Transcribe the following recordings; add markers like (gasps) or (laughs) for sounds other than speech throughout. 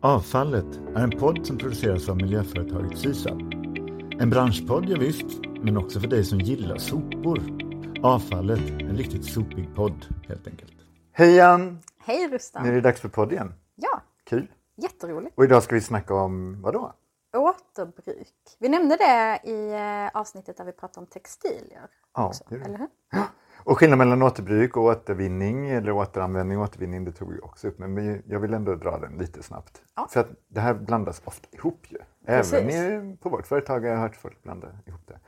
Avfallet är en podd som produceras av miljöföretaget Sysav. En branschpodd, ja, visst, men också för dig som gillar sopor. Avfallet, en riktigt sopig podd helt enkelt. Hej Ann! Hej Rustan! Nu är det dags för podd igen. Ja, Kul! jätteroligt. Och idag ska vi snacka om vad då? Återbruk. Vi nämnde det i eh, avsnittet där vi pratade om textilier. Ja, också, det gjorde vi. eller hur? Och skillnaden mellan återbruk och återvinning eller återanvändning och återvinning, det tog vi också upp. Men jag vill ändå dra den lite snabbt. Ja. För att det här blandas ofta ihop ju. Precis. Även på vårt företag har jag hört folk blanda ihop det.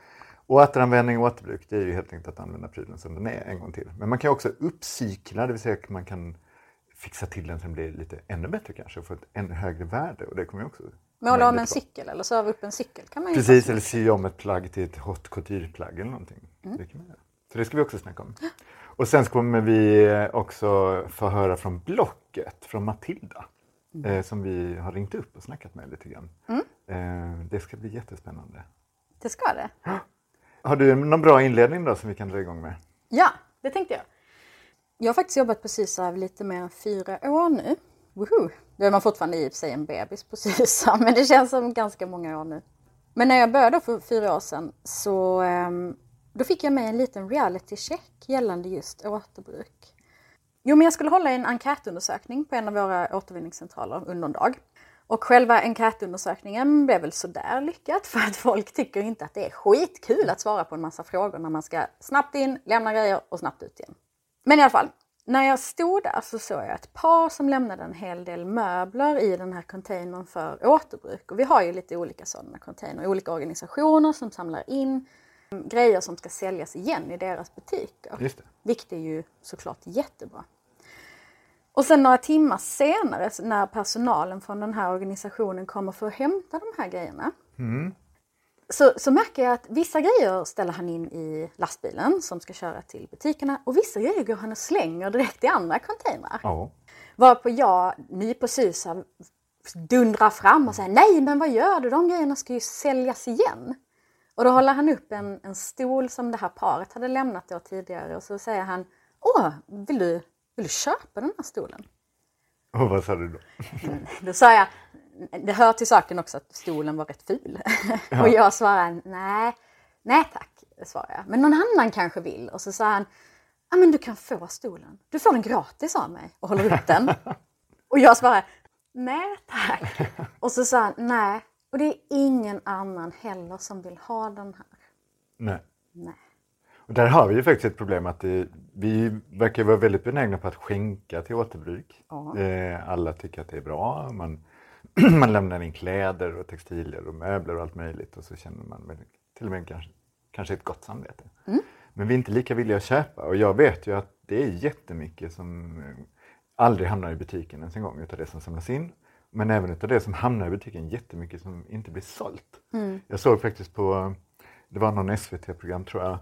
Och återanvändning och återbruk, det är ju helt enkelt att använda prylen som den är en gång till. Men man kan också uppcykla, det vill säga att man kan fixa till den så den blir lite ännu bättre kanske och få ett ännu högre värde. Och det kommer ju också Måla om en cykel eller söva upp en cykel kan man ju Precis, eller sy om ett plagg till ett hot couture-plagg eller någonting. Mm. Det kan man göra. Så det ska vi också snacka om. Och sen kommer vi också få höra från Blocket, från Matilda, Mm. eh, som vi har ringt upp och snackat med lite grann. Eh, det ska bli jättespännande. Det ska det. (gasps) Har du någon bra inledning då som vi kan dra igång med? Ja, det tänkte jag. Jag har faktiskt jobbat på Sysav lite mer än fyra år nu. Woho! Då är man fortfarande i och för sig en bebis på (laughs) Sysav, men det känns som ganska många år nu. Men när jag började för fyra år sedan så ehm, då fick jag med en liten reality check gällande just återbruk. Jo, men jag skulle hålla en enkätundersökning på en av våra återvinningscentraler under en dag. Och själva enkätundersökningen blev väl sådär lyckat för att folk tycker inte att det är skitkul att svara på en massa frågor när man ska snabbt in, lämna grejer och snabbt ut igen. Men i alla fall, när jag stod där så såg jag ett par som lämnade en hel del möbler i den här containern för återbruk. Och vi har ju lite olika sådana containrar, olika organisationer som samlar in grejer som ska säljas igen i deras butiker. Just det. Vilket är ju såklart jättebra. Och sen några timmar senare när personalen från den här organisationen kommer för att hämta de här grejerna. Så, så märker jag att vissa grejer ställer han in i lastbilen som ska köra till butikerna och vissa grejer går han och slänger direkt i andra containrar. Ja. Varpå jag, ny på Sysav, dundrar fram och säger nej men vad gör du? De grejerna ska ju säljas igen. Och då håller han upp en, en stol som det här paret hade lämnat då tidigare och så säger han Åh, vill du, vill du köpa den här stolen? Och vad sa du då? Då sa jag, det hör till saken också att stolen var rätt ful. (laughs) och jag svarade nej, nej tack, svarade jag. Men någon annan kanske vill. Och så sa han, ja men du kan få stolen. Du får den gratis av mig och håller upp den. (laughs) och jag svarade, nej tack. Och så sa han, nej, och det är ingen annan heller som vill ha den här. Nej. Nej. Och där har vi ju faktiskt ett problem att det, vi verkar vara väldigt benägna på att skänka till återbruk. Ja. Eh, alla tycker att det är bra. Man, (clears throat) man lämnar in kläder och textilier och möbler och allt möjligt och så känner man till och med kanske, kanske ett gott samvete. Men vi är inte lika villiga att köpa och jag vet ju att det är jättemycket som aldrig hamnar i butiken ens en gång utav det som samlas in. Men även utav det som hamnar i butiken jättemycket som inte blir sålt. Jag såg faktiskt på, det var någon SVT-program tror jag,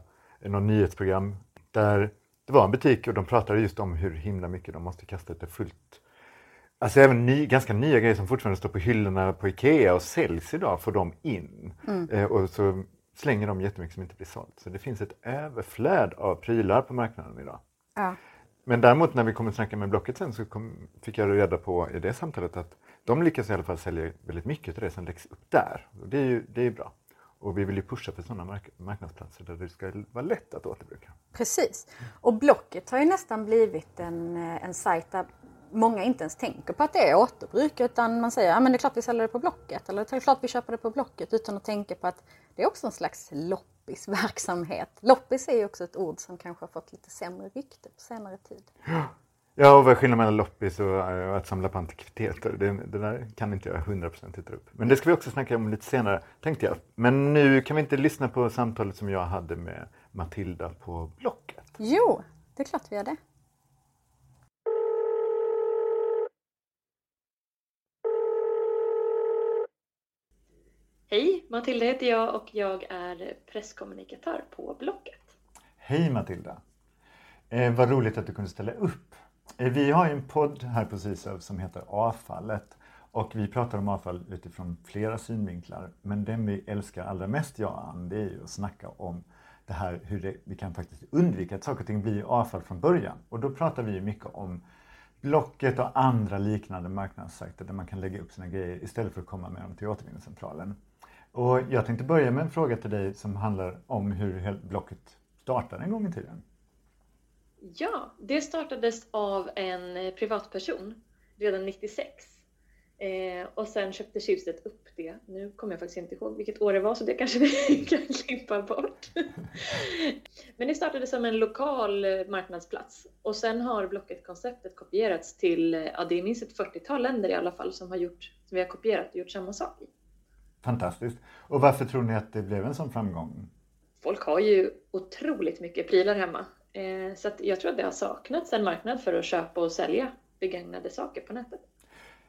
någon nyhetsprogram där det var en butik och de pratade just om hur himla mycket de måste kasta ut det fullt. Alltså även ny, ganska nya grejer som fortfarande står på hyllorna på Ikea och säljs idag får de in. Eh, och så slänger de jättemycket som inte blir sålt. Så det finns ett överflöd av prylar på marknaden idag. Ja. Men däremot när vi kommer att snacka med Blocket sen så kom, fick jag reda på i det samtalet att de lyckas i alla fall sälja väldigt mycket av det som läggs upp där. Och det är ju det är bra. Och vi vill ju pusha för sådana mark- marknadsplatser där det ska vara lätt att återbruka. Precis. Och Blocket har ju nästan blivit en, eh, en sajt där många inte ens tänker på att det är återbruk utan man säger att ja, det är klart vi säljer det på Blocket eller det är klart vi köper det på Blocket utan att tänka på att det är också en slags loppisverksamhet. Loppis är ju också ett ord som kanske har fått lite sämre rykte på senare tid. Ja, och vad är skillnaden mellan loppis och, eh, och att samla på antikviteter? Det, det där kan inte jag 100% hitta upp. Men det ska vi också snacka om lite senare, tänkte jag. Men nu kan vi inte lyssna på samtalet som jag hade med Matilda på Blocket. Jo, det är klart vi gör det. Hej, Matilda heter jag och jag är presskommunikatör på Blocket. Hej Matilda! Eh, vad roligt att du kunde ställa upp. Eh, vi har ju en podd här på Sysav som heter Avfallet och vi pratar om avfall utifrån flera synvinklar. Men den vi älskar allra mest, jag och Ann, det är ju att snacka om det här hur det, vi kan faktiskt undvika att saker och ting blir avfall från början. Och då pratar vi ju mycket om Blocket och andra liknande marknadssajter där man kan lägga upp sina grejer istället för att komma med dem till återvinningscentralen. Och jag tänkte börja med en fråga till dig som handlar om hur Blocket startade en gång i tiden. Ja, det startades av en privatperson redan 96 Eh, och sen köpte Schibsted upp det. Nu kommer jag faktiskt inte ihåg vilket år det var så det kanske vi (laughs) kan klippa bort. (laughs) Men det startade som en lokal eh, marknadsplats och sen har Blocket-konceptet kopierats till, eh, ja det är minst ett 40-tal länder i alla fall som har gjort, som vi har kopierat och gjort samma sak i. Fantastiskt. Och varför tror ni att det blev en sån framgång? Folk har ju otroligt mycket prylar hemma. Eh, så jag tror att det har saknats en marknad för att köpa och sälja begagnade saker på nätet.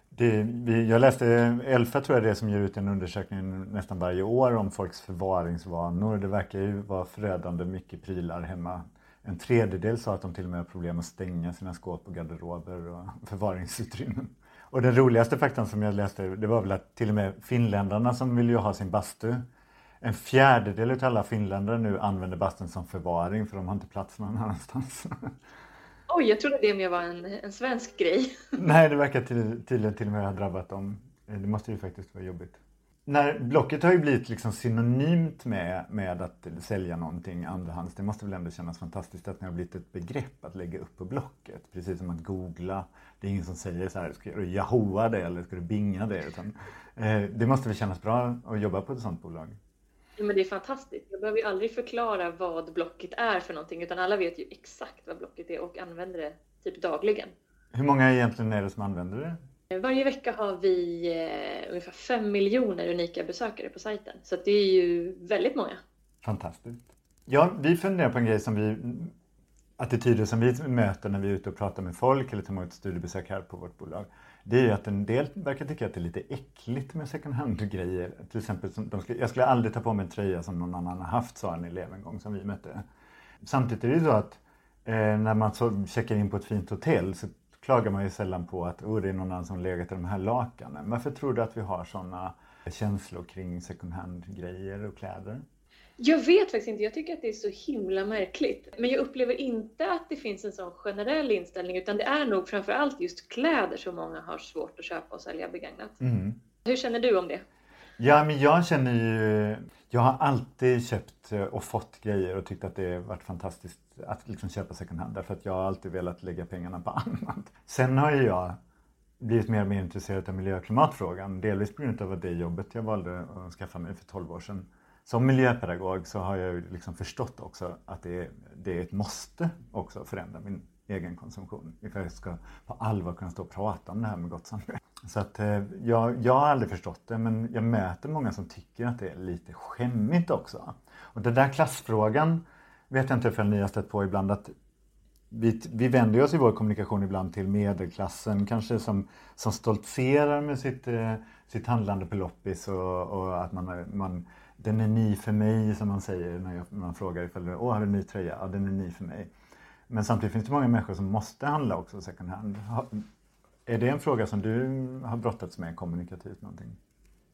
Det, jag läste, Elfa tror jag det är som ger ut en undersökning nästan varje år om folks förvaringsvanor. Det verkar ju vara förödande mycket prylar hemma. En tredjedel sa att de till och med har problem att stänga sina skåp och garderober och (laughs) förvaringsutrymmen. Och den roligaste faktorn som jag läste det var väl att till och med finländarna som vill ju ha sin bastu. En fjärdedel av alla finländare nu använder bastun som förvaring för de har inte plats någon annanstans. (laughs) Oj, jag trodde det mer var en, en svensk grej. (laughs) Nej, det verkar tydligen till och med ha drabbat dem. Det måste ju faktiskt vara jobbigt. När Blocket har ju blivit liksom synonymt med, med att sälja någonting andrahands. Det måste väl ändå kännas fantastiskt att ni har blivit ett begrepp att lägga upp på Blocket. Precis som att googla. Det är ingen som säger så här, ska du yahoa det eller ska du binga det? Utan, eh, det måste väl kännas bra att jobba på ett sånt bolag? Ja, men det är fantastiskt. Jag behöver ju aldrig förklara vad Blocket är för någonting utan alla vet ju exakt vad Blocket är och använder det typ dagligen. Hur många egentligen är det som använder det? Varje vecka har vi eh, ungefär 5 miljoner unika besökare på sajten. Så det är ju väldigt många. Fantastiskt. Ja, vi funderar på en grej som vi attityder som vi möter när vi är ute och pratar med folk eller tar emot studiebesök här på vårt bolag det är ju att en del verkar tycka att det är lite äckligt med second hand-grejer. Till exempel, som de skulle, jag skulle aldrig ta på mig en tröja som någon annan har haft, sa en elev en gång som vi mötte. Samtidigt är det ju så att eh, när man så checkar in på ett fint hotell så klagar man ju sällan på att oh, det är någon annan som legat i de här lakanen. Varför tror du att vi har sådana känslor kring second hand-grejer och kläder? Jag vet faktiskt inte. Jag tycker att det är så himla märkligt. Men jag upplever inte att det finns en sån generell inställning utan det är nog framför allt just kläder som många har svårt att köpa och sälja begagnat. Mm. Hur känner du om det? Ja, men jag känner ju... Jag har alltid köpt och fått grejer och tyckt att det varit fantastiskt att liksom köpa second hand. Därför att jag har alltid velat lägga pengarna på (laughs) annat. Sen har ju jag blivit mer och mer intresserad av miljö och klimatfrågan. Delvis på grund av det jobbet jag valde att skaffa mig för 12 år sedan som miljöpedagog så har jag liksom förstått också att det är, det är ett måste också att förändra min egen konsumtion. Ifall jag ska på allvar kunna stå och prata om det här med gott samvete. Så att eh, jag, jag har aldrig förstått det men jag möter många som tycker att det är lite skämmigt också. Och den där klassfrågan vet jag inte ifall ni har stött på ibland att vi, vi vänder oss i vår kommunikation ibland till medelklassen kanske som, som stoltserar med sitt, eh, sitt handlande på loppis och, och att man, man den är ny för mig som man säger när jag, man frågar ifall du har en ny tröja? Ja, den är ny för mig. Men samtidigt finns det många människor som måste handla också second hand. Är det en fråga som du har brottats med kommunikativt någonting?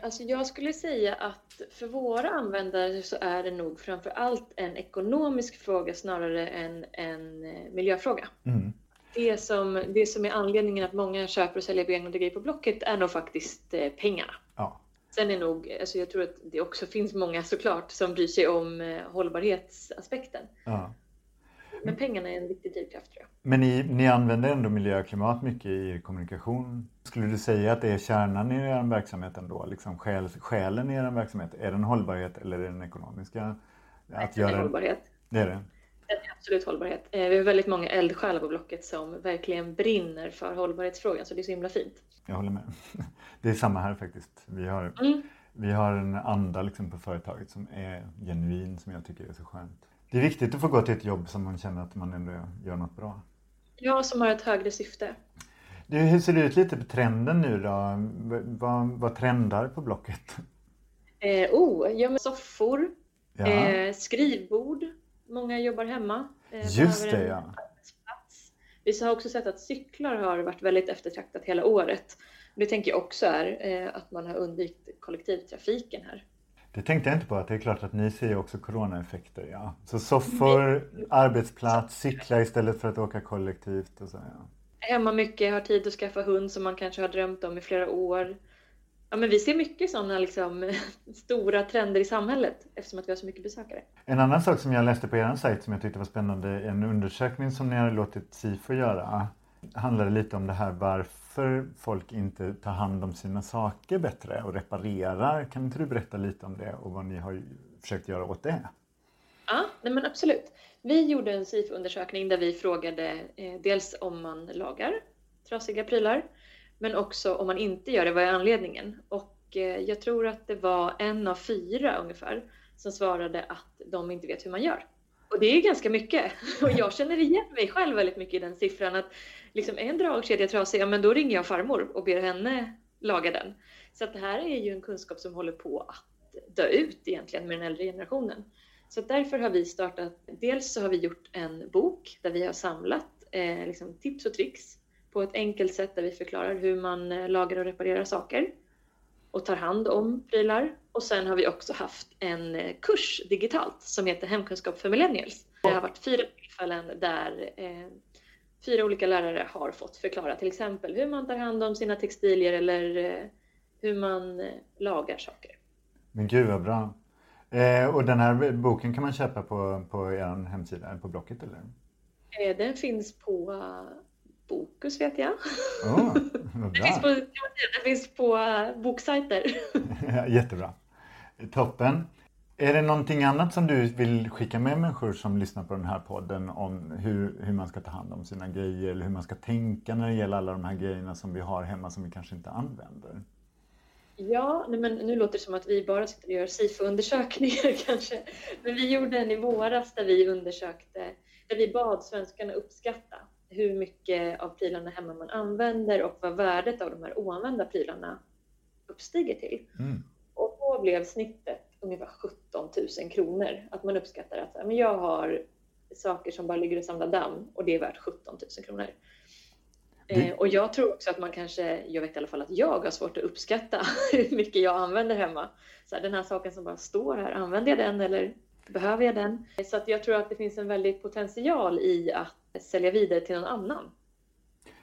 Alltså jag skulle säga att för våra användare så är det nog framför allt en ekonomisk fråga snarare än en eh, miljöfråga. Mm. Det, som, det som är anledningen att många köper och säljer begagnade grejer på Blocket är nog faktiskt eh, pengarna. Ja. Sen är nog, alltså jag tror att det också finns många såklart som bryr sig om eh, hållbarhetsaspekten. Ja. Men pengarna är en viktig drivkraft tror jag. Men ni, ni använder ändå miljö och klimat mycket i er kommunikation. Skulle du säga att det är kärnan i er verksamhet ändå? Liksom själ, själen i er verksamhet? Är den hållbarhet eller är den ekonomiska? Nej, den är hållbarhet. Det är det? Absolut hållbarhet. Eh, vi har väldigt många eldsjälar på Blocket som verkligen brinner för hållbarhetsfrågan så det är så himla fint. Jag håller med. (laughs) Det är samma här faktiskt. Vi har, mm. vi har en anda liksom på företaget som är genuin som jag tycker är så skönt. Det är viktigt att få gå till ett jobb som man känner att man ändå gör något bra. Ja, som har ett högre syfte. Du, hur ser det ut lite på trenden nu då? Vad, vad trendar på Blocket? Eh, oh, ja men soffor, ja. eh, skrivbord, många jobbar hemma. Eh, Just det, ja. Vi har också sett att cyklar har varit väldigt eftertraktat hela året. Det tänker jag också är eh, att man har undvikit kollektivtrafiken här. Det tänkte jag inte på, att det är klart att ni ser också coronaeffekter. Ja. Så soffor, arbetsplats, cykla istället för att åka kollektivt och så. Ja. hemma mycket, har tid att skaffa hund som man kanske har drömt om i flera år. Ja, men vi ser mycket sådana liksom, (laughs) stora trender i samhället eftersom att vi har så mycket besökare. En annan sak som jag läste på er sajt som jag tyckte var spännande, en undersökning som ni har låtit SIFO göra, handlade lite om det här varför folk inte tar hand om sina saker bättre och reparerar. Kan inte du berätta lite om det och vad ni har försökt göra åt det? Ja, nej men absolut. Vi gjorde en SIFO-undersökning där vi frågade eh, dels om man lagar trasiga prylar, men också om man inte gör det, vad är anledningen? Och eh, jag tror att det var en av fyra ungefär som svarade att de inte vet hur man gör. Och det är ganska mycket. (laughs) Och jag känner igen mig själv väldigt mycket i den siffran att liksom är en dragkedja trasig, ja men då ringer jag farmor och ber henne laga den. Så att det här är ju en kunskap som håller på att dö ut egentligen med den äldre generationen. Så därför har vi startat, dels så har vi gjort en bok där vi har samlat eh, liksom tips och tricks på ett enkelt sätt där vi förklarar hur man eh, lagar och reparerar saker och tar hand om prylar. Och sen har vi också haft en eh, kurs digitalt som heter Hemkunskap för millennials. Det har varit fyra tillfällen där eh, fyra olika lärare har fått förklara till exempel hur man tar hand om sina textilier eller eh, hur man eh, lagar saker. Men gud vad bra. Eh, och den här boken kan man köpa på, på er hemsida, på Blocket eller? Den finns på Bokus vet jag. Oh, (laughs) den, finns på, den finns på boksajter. (laughs) Jättebra. Toppen. Är det någonting annat som du vill skicka med människor som lyssnar på den här podden om hur, hur man ska ta hand om sina grejer eller hur man ska tänka när det gäller alla de här grejerna som vi har hemma som vi kanske inte använder? Ja, men nu låter det som att vi bara sitter och gör SIFO-undersökningar (laughs) kanske. Men vi gjorde en i våras där vi undersökte, där vi bad svenskarna uppskatta hur mycket av prylarna hemma man använder och vad värdet av de här oanvända prylarna uppstiger till. Mm. Och då blev snittet ungefär 17 000 kronor. Att man uppskattar att men jag har saker som bara ligger och samlar damm och det är värt 17 000 kronor. Eh, och jag tror också att man kanske, jag vet i alla fall att jag har svårt att uppskatta (laughs) hur mycket jag använder hemma. Så här, den här saken som bara står här, använder jag den eller behöver jag den? Så att jag tror att det finns en väldig potential i att sälja vidare till någon annan.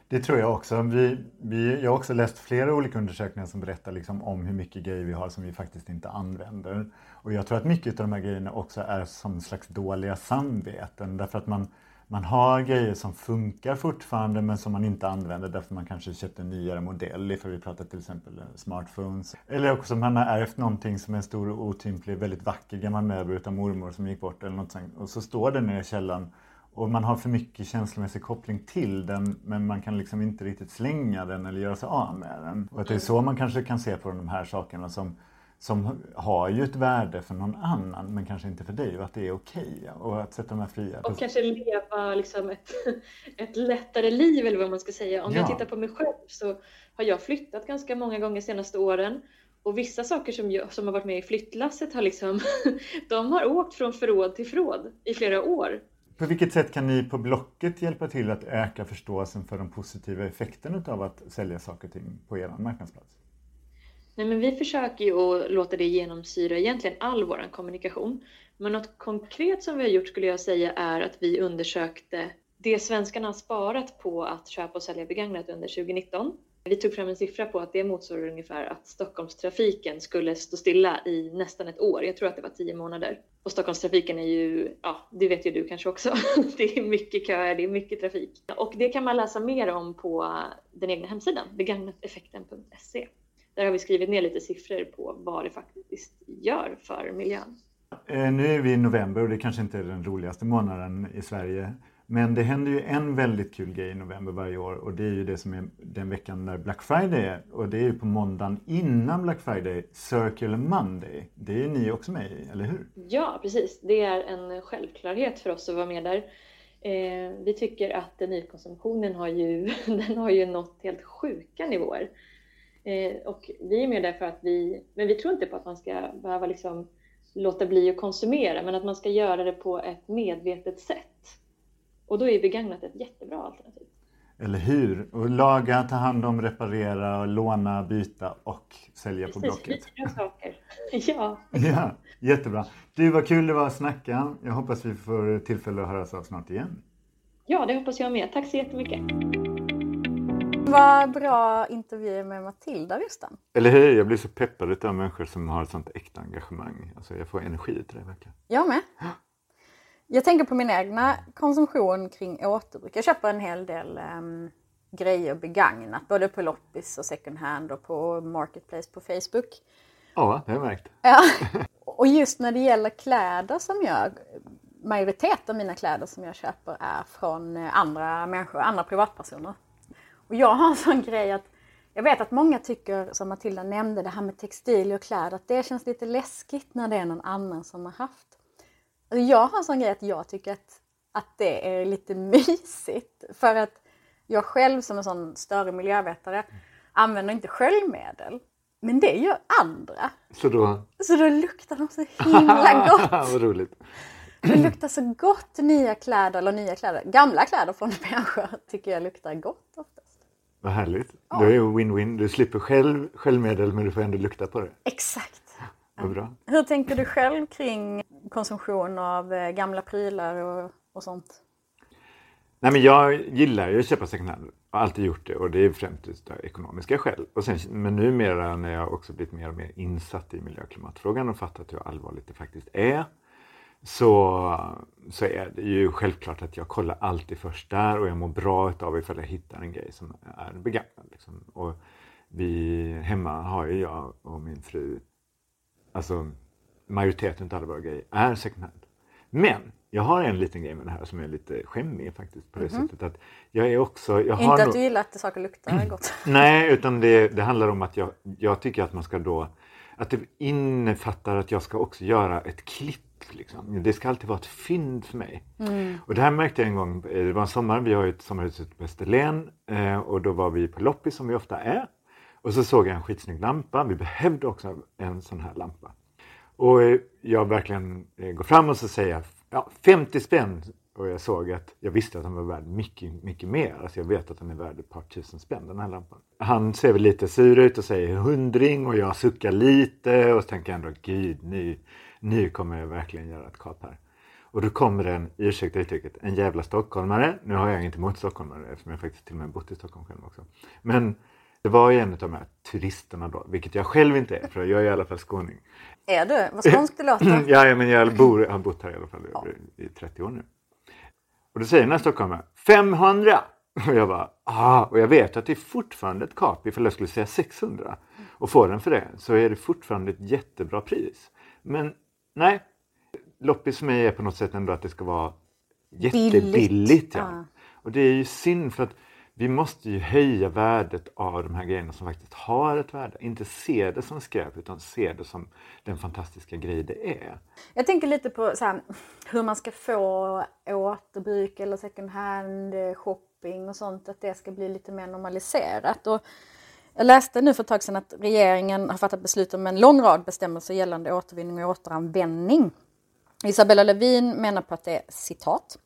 Det tror jag också. Vi, vi, jag har också läst flera olika undersökningar som berättar liksom om hur mycket grejer vi har som vi faktiskt inte använder. Och jag tror att mycket av de här grejerna också är som slags dåliga samveten därför att man man har grejer som funkar fortfarande men som man inte använder därför man kanske köpte en nyare modell. För vi pratar till exempel smartphones. Eller också man har ärvt någonting som är en stor och otymplig, väldigt vacker gammal möbel utav mormor som gick bort eller något sånt. Och så står den nere i källaren och man har för mycket känslomässig koppling till den men man kan liksom inte riktigt slänga den eller göra sig av med den. Och att det är så man kanske kan se på de här sakerna som som har ju ett värde för någon annan men kanske inte för dig och att det är okej okay, och att sätta de här fria. Och kanske leva liksom ett, (laughs) ett lättare liv eller vad man ska säga. Om ja. jag tittar på mig själv så har jag flyttat ganska många gånger de senaste åren och vissa saker som, jag, som har varit med i flyttlasset har liksom, (laughs) de har åkt från förråd till förråd i flera år. På vilket sätt kan ni på Blocket hjälpa till att öka förståelsen för de positiva effekterna av att sälja saker och ting på er marknadsplats? Nej, men vi försöker ju att låta det genomsyra egentligen all vår kommunikation. Men något konkret som vi har gjort skulle jag säga är att vi undersökte det svenskarna har sparat på att köpa och sälja begagnat under 2019. Vi tog fram en siffra på att det motsvarar ungefär att Stockholmstrafiken skulle stå stilla i nästan ett år. Jag tror att det var tio månader. Och Stockholmstrafiken är ju, ja, det vet ju du kanske också. (laughs) Det är mycket köer, det är mycket trafik. Och det kan man läsa mer om på den egna hemsidan, begagnateffekten.se. Där har vi skrivit ner lite siffror på vad det faktiskt gör för miljön. Eh, nu är vi i november och det kanske inte är den roligaste månaden i Sverige. Men det händer ju en väldigt kul grej i november varje år och det är ju det som är den veckan när Black Friday är. Och det är ju på måndagen innan Black Friday, Circle Monday. Det är ni också med i, eller hur? Ja, precis. Det är en självklarhet för oss att vara med där. Eh, vi tycker att nykonsumtionen har ju, (laughs) den har ju nått helt sjuka nivåer. Eh, och vi är med därför att vi, men vi tror inte på att man ska behöva liksom låta bli att konsumera, men att man ska göra det på ett medvetet sätt. Och då är begagnat ett jättebra alternativ. Eller hur? Och laga, ta hand om, reparera, låna, byta och sälja Precis, på Blocket. Precis, saker. (laughs) ja. ja. Jättebra. Du, vad kul det var att snacka. Jag hoppas vi får tillfälle att höras av snart igen. Ja, det hoppas jag med. Tack så jättemycket. vad bra intervjuer med Matilda Rustan. Eller hur? Jag blir så peppad av människor som har ett sånt äkta engagemang. Alltså jag får energi till det verkligen. Jag med. Jag tänker på min egna konsumtion kring återbruk. Jag köper en hel del um, grejer begagnat, både på loppis och second hand och på Marketplace på Facebook. Ja, det har jag märkt. Ja. (laughs) Och just när det gäller kläder som jag, majoritet av mina kläder som jag köper är från andra människor, andra privatpersoner. Och jag har en sån grej att jag vet att många tycker, som Matilda nämnde, det här med textil och kläder, att det känns lite läskigt när det är någon annan som har haft. Jag har en sån grej att jag tycker att, att det är lite (laughs) mysigt. För att jag själv som en sån större miljövetare använder inte sköljmedel. Men det gör andra. Så då? Så då luktar de så himla (laughs) gott. Vad roligt. Det luktar så gott nya kläder, eller nya kläder, gamla kläder från (laughs) människor tycker jag luktar gott oftast. Vad härligt. Ja. Det är ju win-win. Du slipper själv sköljmedel men du får ändå lukta på det. Exakt. Bra. Hur tänker du själv kring konsumtion av eh, gamla prylar och, och sånt? Nej, men jag gillar ju att köpa second hand. Jag har alltid gjort det och det är främst av ekonomiska skäl. Och sen, men numera när jag också blivit mer och mer insatt i miljö och klimatfrågan och fattat hur allvarligt det faktiskt är så, så är det ju självklart att jag kollar alltid först där och jag mår bra av ifall jag hittar en grej som är begagnad. Liksom. Och vi hemma har ju jag och min fru, alltså majoriteten av alla våra grejer är second hand. Men jag har en liten grej med det här som är lite skämmig faktiskt på det mm -hmm. sättet att jag är också... Jag Inte att nog... du gillar att saker luktar (clears throat) gott? Nej, utan det, det handlar om att jag, jag tycker att man ska då... Att det innefattar att jag ska också göra ett klipp Liksom. Det ska alltid vara ett fynd för mig. Mm. Och det här märkte jag en gång, det var en sommar, vi har ett sommarhus ute på Österlen eh, och då var vi på loppis som vi ofta är. Och så såg jag en skitsnygg lampa, vi behövde också en sån här lampa. Och eh, jag verkligen eh, går fram och så säger jag ja, 50 spänn. Och jag såg att jag visste att den var värd mycket, mycket mer. Alltså jag vet att den är värd ett par tusen spänn den här lampan. Han ser väl lite sur ut och säger hundring och jag suckar lite och så tänker jag ändå gud nu, nu kommer jag verkligen göra ett kap här. Och då kommer en, ursäkta uttrycket, en jävla stockholmare. Nu har jag inte emot stockholmare eftersom jag faktiskt till och med bott i Stockholm själv också. Men det var ju en av de här turisterna då, vilket jag själv inte är, för jag är i alla fall skåning. Är du? Vad skånskt det låter. (clears throat) ja, men jag bor, har bott här i alla fall ja. i 30 år nu. Och då säger den här stockholmaren 500! Och jag bara, ah, och jag vet att det är fortfarande ett kap ifall jag skulle säga 600 och få den för det så är det fortfarande ett jättebra pris. Men nej, loppis för mig är på något sätt ändå att det ska vara jättebilligt. Ja. ja. Och det är ju synd för att vi måste ju höja värdet av de här grejerna som faktiskt har ett värde. Inte se det som skräp utan se det som den fantastiska grej det är. Jag tänker lite på så här, hur man ska få återbruk eller second hand eh, shopping och sånt, att det ska bli lite mer normaliserat. Och jag läste nu för ett tag sedan att regeringen har fattat beslut om en lång rad bestämmelser gällande återvinning och återanvändning. Isabella Lövin menar på att det är citat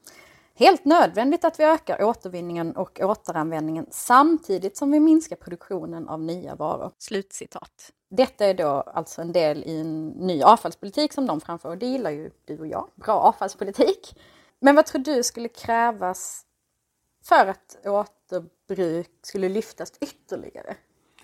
Helt nödvändigt att vi ökar återvinningen och återanvändningen samtidigt som vi minskar produktionen av nya varor. Slutcitat. Detta är då alltså en del i en ny avfallspolitik som de framför och det gillar ju du och jag. Bra avfallspolitik. Men vad tror du skulle krävas för att återbruk skulle lyftas ytterligare?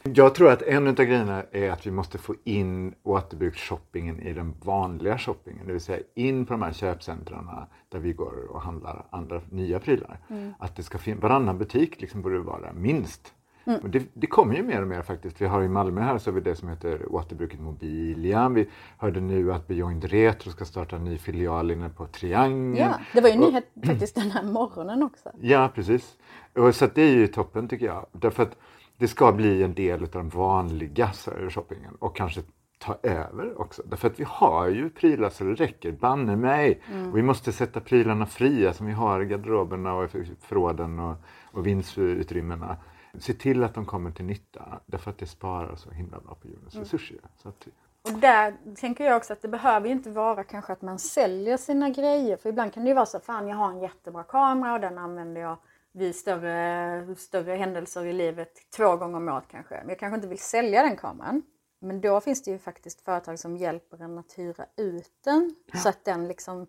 Jag tror att en av grejerna är att vi måste få in återbruksshoppingen i den vanliga shoppingen. Det vill säga in på de här köpcentren där vi går och handlar andra nya prylar. Mm. Att det ska finnas, varannan butik liksom borde vara minst. Mm. Det, det, kommer ju mer och mer faktiskt. Vi har i Malmö här så har vi det som heter återbruket Mobilia. Vi hörde nu att Beyond Retro ska starta en ny filial inne på Triangeln. Ja, det var ju och, nyhet (clears throat) faktiskt den här morgonen också. Ja, precis. Och så det är ju toppen tycker jag. Därför att det ska bli en del av den vanliga shoppingen och kanske ta över också. Därför att vi har ju prylar så det räcker, banne mig. Mm. Och vi måste sätta prylarna fria som vi har i garderoberna och förråden och, och vindsutrymmena. Se till att de kommer till nytta därför att det sparar så himla bra på jordens mm. resurser. Att, och där tänker jag också att det behöver inte vara kanske att man säljer sina grejer. För ibland kan det ju vara så, fan jag har en jättebra kamera och den använder jag vid större, större händelser i livet två gånger om året kanske. Men jag kanske inte vill sälja den kameran. Men då finns det ju faktiskt företag som hjälper en att hyra ut den ja. så att den liksom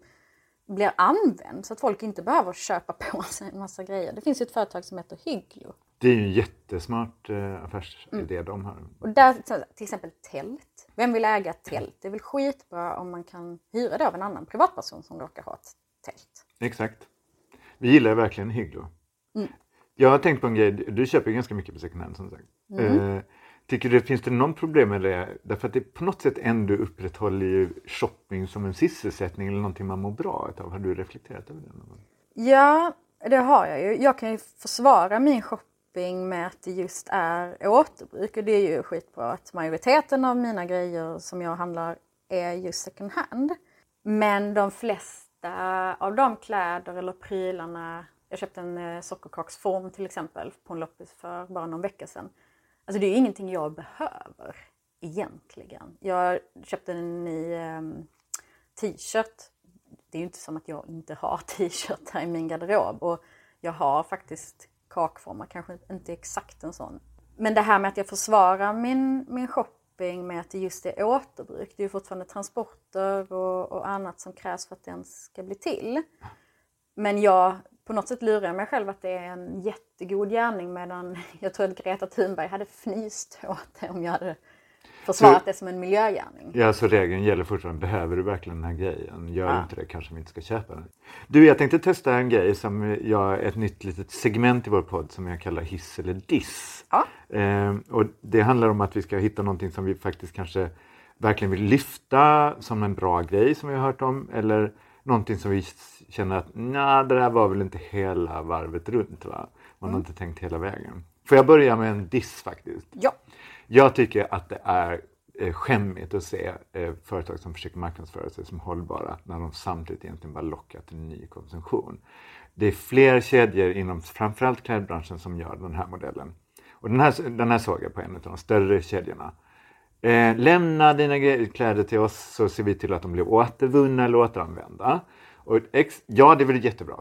blir använd så att folk inte behöver köpa på sig en massa grejer. Det finns ju ett företag som heter Hygglo Det är ju en jättesmart eh, affärsidé mm. de har. Och där, till exempel tält. Vem vill äga ett tält? Det är väl skitbra om man kan hyra det av en annan privatperson som råkar ha ett tält. Exakt. Vi gillar verkligen Higlo. Mm. Jag har tänkt på en grej, du köper ganska mycket på second hand som sagt. Mm. Eh, tycker du, finns det någon problem med det? Därför att det på något sätt ändå upprätthåller ju shopping som en sysselsättning eller någonting man mår bra av. Har du reflekterat över det? Ja, det har jag ju. Jag kan ju försvara min shopping med att det just är återbruk och det är ju skitbra att majoriteten av mina grejer som jag handlar är just second hand. Men de flesta av de kläder eller prylarna jag köpte en eh, sockerkaksform till exempel på en loppis för bara någon vecka sedan. Alltså det är ingenting jag behöver egentligen. Jag köpte en ny ehm, t-shirt. Det är ju inte som att jag inte har (laughs) t-shirtar i min garderob och jag har faktiskt kakformar, kanske inte exakt en sån. Men det här med att jag försvarar min, min shopping med att det just är återbruk. Det är ju fortfarande transporter och, och annat som krävs för att den ska bli till. Men jag på något sätt lurar jag mig själv att det är en jättegod gärning medan (laughs) jag tror att Greta Thunberg hade fnyst (laughs) åt det om jag hade försvarat så, det som en miljögärning. Ja, så regeln gäller fortfarande. Behöver du verkligen den här grejen? Gör ja. inte det kanske vi inte ska köpa den. Du, jag tänkte testa en grej som jag, ett nytt litet segment i vår podd som jag kallar hiss eller diss. Ja. Eh, och det handlar om att vi ska hitta någonting som vi faktiskt kanske verkligen vill lyfta som en bra grej som vi har hört om eller någonting som vi känner att nej, det där var väl inte hela varvet runt. Va? Man mm. har inte tänkt hela vägen. Får jag börja med en diss faktiskt? Ja. Jag tycker att det är eh, skämmigt att se eh, företag som försöker marknadsföra sig som hållbara när de samtidigt egentligen bara lockar till ny konsumtion. Det är fler kedjor inom framförallt klädbranschen som gör den här modellen. Och den här, den här såg jag på en av de större kedjorna. Eh, lämna dina kläder till oss så ser vi till att de blir återvunna eller återanvända. Och ex, ja, det är väl jättebra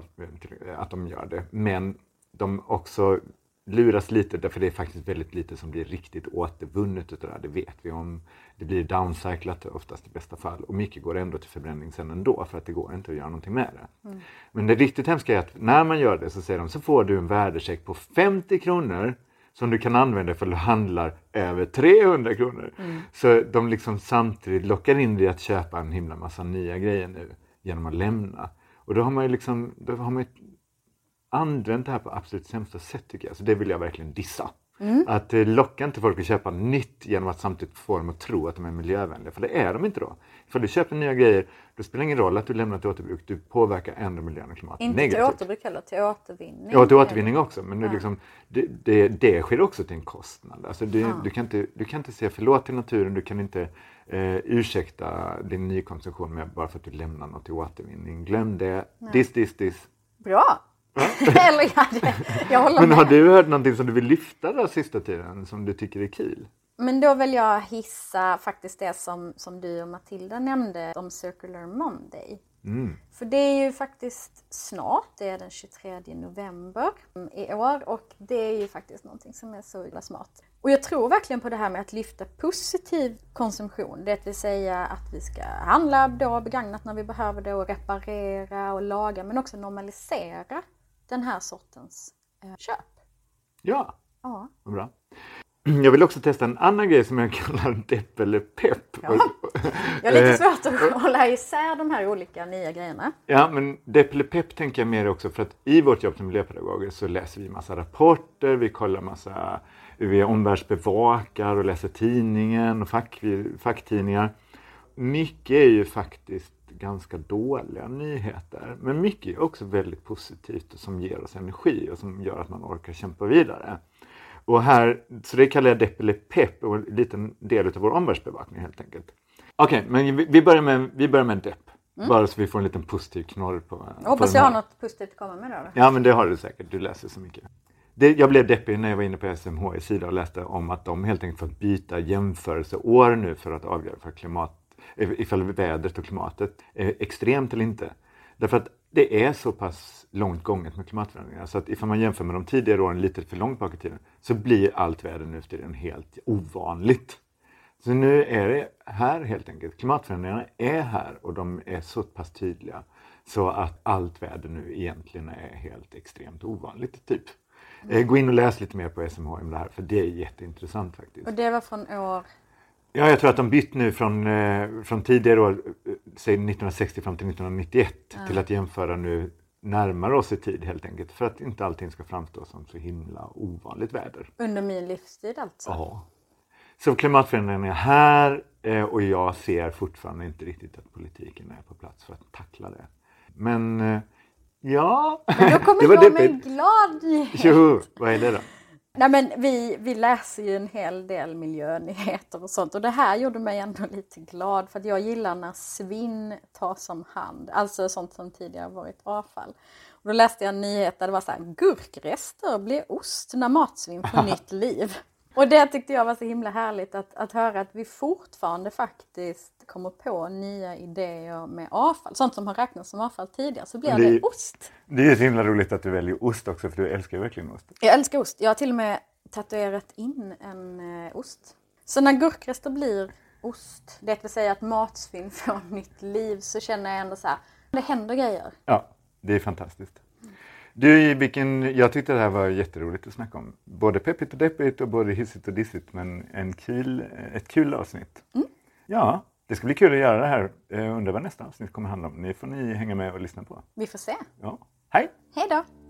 att de gör det, men de också luras lite därför det är faktiskt väldigt lite som blir riktigt återvunnet utav det här. Det vet vi om. Det blir downcyclat oftast i bästa fall och mycket går ändå till förbränning sen ändå för att det går inte att göra någonting med det. Mm. Men det riktigt hemska är att när man gör det så säger de så får du en värdecheck på 50 kronor som du kan använda för att du handlar över 300 kronor. Mm. Så de liksom samtidigt lockar in dig att köpa en himla massa nya grejer nu genom att lämna. Och då har man ju liksom, då har man använt det här på absolut sämsta sätt tycker jag. Så det vill jag verkligen dissa. Mm. Att eh, locka inte folk att köpa nytt genom att samtidigt få dem att tro att de är miljövänliga. För det är de inte då. För du köper nya grejer, då spelar det ingen roll att du lämnar till återbruk. Du påverkar ändå miljön och klimatet Inte negativt. till återbruk heller, till återvinning. Ja, till återvinning också. Men ja. liksom, det, det, det, sker också till en kostnad. Alltså du, ja. du, kan inte, du kan inte säga förlåt till naturen, du kan inte eh, ursäkta din nykonsumtion med bara för att du lämnar något till återvinning. Glöm det. Nej. Diss, diss, diss. Bra! (laughs) Eller ja, det, jag håller Men med. har du hört någonting som du vill lyfta den sista tiden som du tycker är kul? Men då vill jag hissa faktiskt det som, som du och Matilda nämnde om Circular Monday. Mm. För det är ju faktiskt snart, det är den 23 november i år och det är ju faktiskt någonting som är så illa smart. Och jag tror verkligen på det här med att lyfta positiv konsumtion. Det vill säga att vi ska handla då begagnat när vi behöver det och reparera och laga men också normalisera den här sortens eh, köp. Ja, ja. bra. Jag vill också testa en annan grej som jag kallar depp eller pepp. Ja. Jag har lite eh, svårt att hålla isär de här olika nya grejerna. Ja, men depp eller pepp tänker jag mer också för att i vårt jobb som miljöpedagoger så läser vi massa rapporter, vi kollar massa, vi omvärldsbevakar och läser tidningen och fack, facktidningar. Mycket är ju faktiskt ganska dåliga nyheter. Men mycket är också väldigt positivt och som ger oss energi och som gör att man orkar kämpa vidare. Och här, så det kallar jag depp eller pepp och en liten del av vår omvärldsbevakning helt enkelt. Okej, okay, men vi, vi, börjar med, vi börjar med depp. Mm. Bara så vi får en liten positiv knorr på... Jag hoppas jag har något positivt att komma med då. Ja, men det har du säkert. Du läser så mycket. Det, jag blev deppig när jag var inne på SMHI sida och läste om att de helt enkelt fått byta jämförelseår nu för att avgöra för klimat, ifall vädret och klimatet är extremt eller inte. Därför att det är så pass långt gånget med klimatförändringar så att ifall man jämför med de tidigare åren lite för långt bak i tiden så blir allt väder nu för tiden helt ovanligt. Så nu är det här helt enkelt. Klimatförändringarna är här och de är så pass tydliga så att allt väder nu egentligen är helt extremt ovanligt. typ. Eh, gå in och läs lite mer på SMH om det här, för det är jätteintressant faktiskt. Och det var från år? Ja, jag tror att de bytt nu från, eh, från tidigare år, eh, säg 1960 fram till 1991, ja. till att jämföra nu närmare oss i tid helt enkelt. För att inte allting ska framstå som så himla ovanligt väder. Under min livstid alltså? Ja. Så klimatförändringen är här eh, och jag ser fortfarande inte riktigt att politiken är på plats för att tackla det. Men ja... Men då kommer (laughs) jag med en glad nyhet. vad är det då? Nej men vi, vi läser ju en hel del miljönyheter och sånt och det här gjorde mig ändå lite glad för att jag gillar när svinn tas om hand, alltså sånt som tidigare varit avfall. Och då läste jag en nyhet där det var så här, gurkrester blir ost när matsvinn får (laughs) nytt liv. Och det tyckte jag var så himla härligt att, att höra att vi fortfarande faktiskt kommer på nya idéer med avfall. Sånt som har räknats som avfall tidigare så blir det, det ost. Det är så himla roligt att du väljer ost också för du älskar ju verkligen ost. Jag älskar ost. Jag har till och med tatuerat in en eh, ost. Så när gurkrester blir ost, det vill säga att matsvinn (laughs) får nytt liv, så känner jag ändå så här, det händer grejer. Ja, det är fantastiskt. Du, vilken, jag tyckte det här var jätteroligt att snacka om. Både peppigt och deppigt och både hissigt och dissigt, men en kul, ett kul avsnitt. Mm. Ja, det ska bli kul att göra det här. Jag undrar vad nästa avsnitt kommer handla om. Ni får ni hänga med och lyssna på. Vi får se. Ja. Hej! Hej då!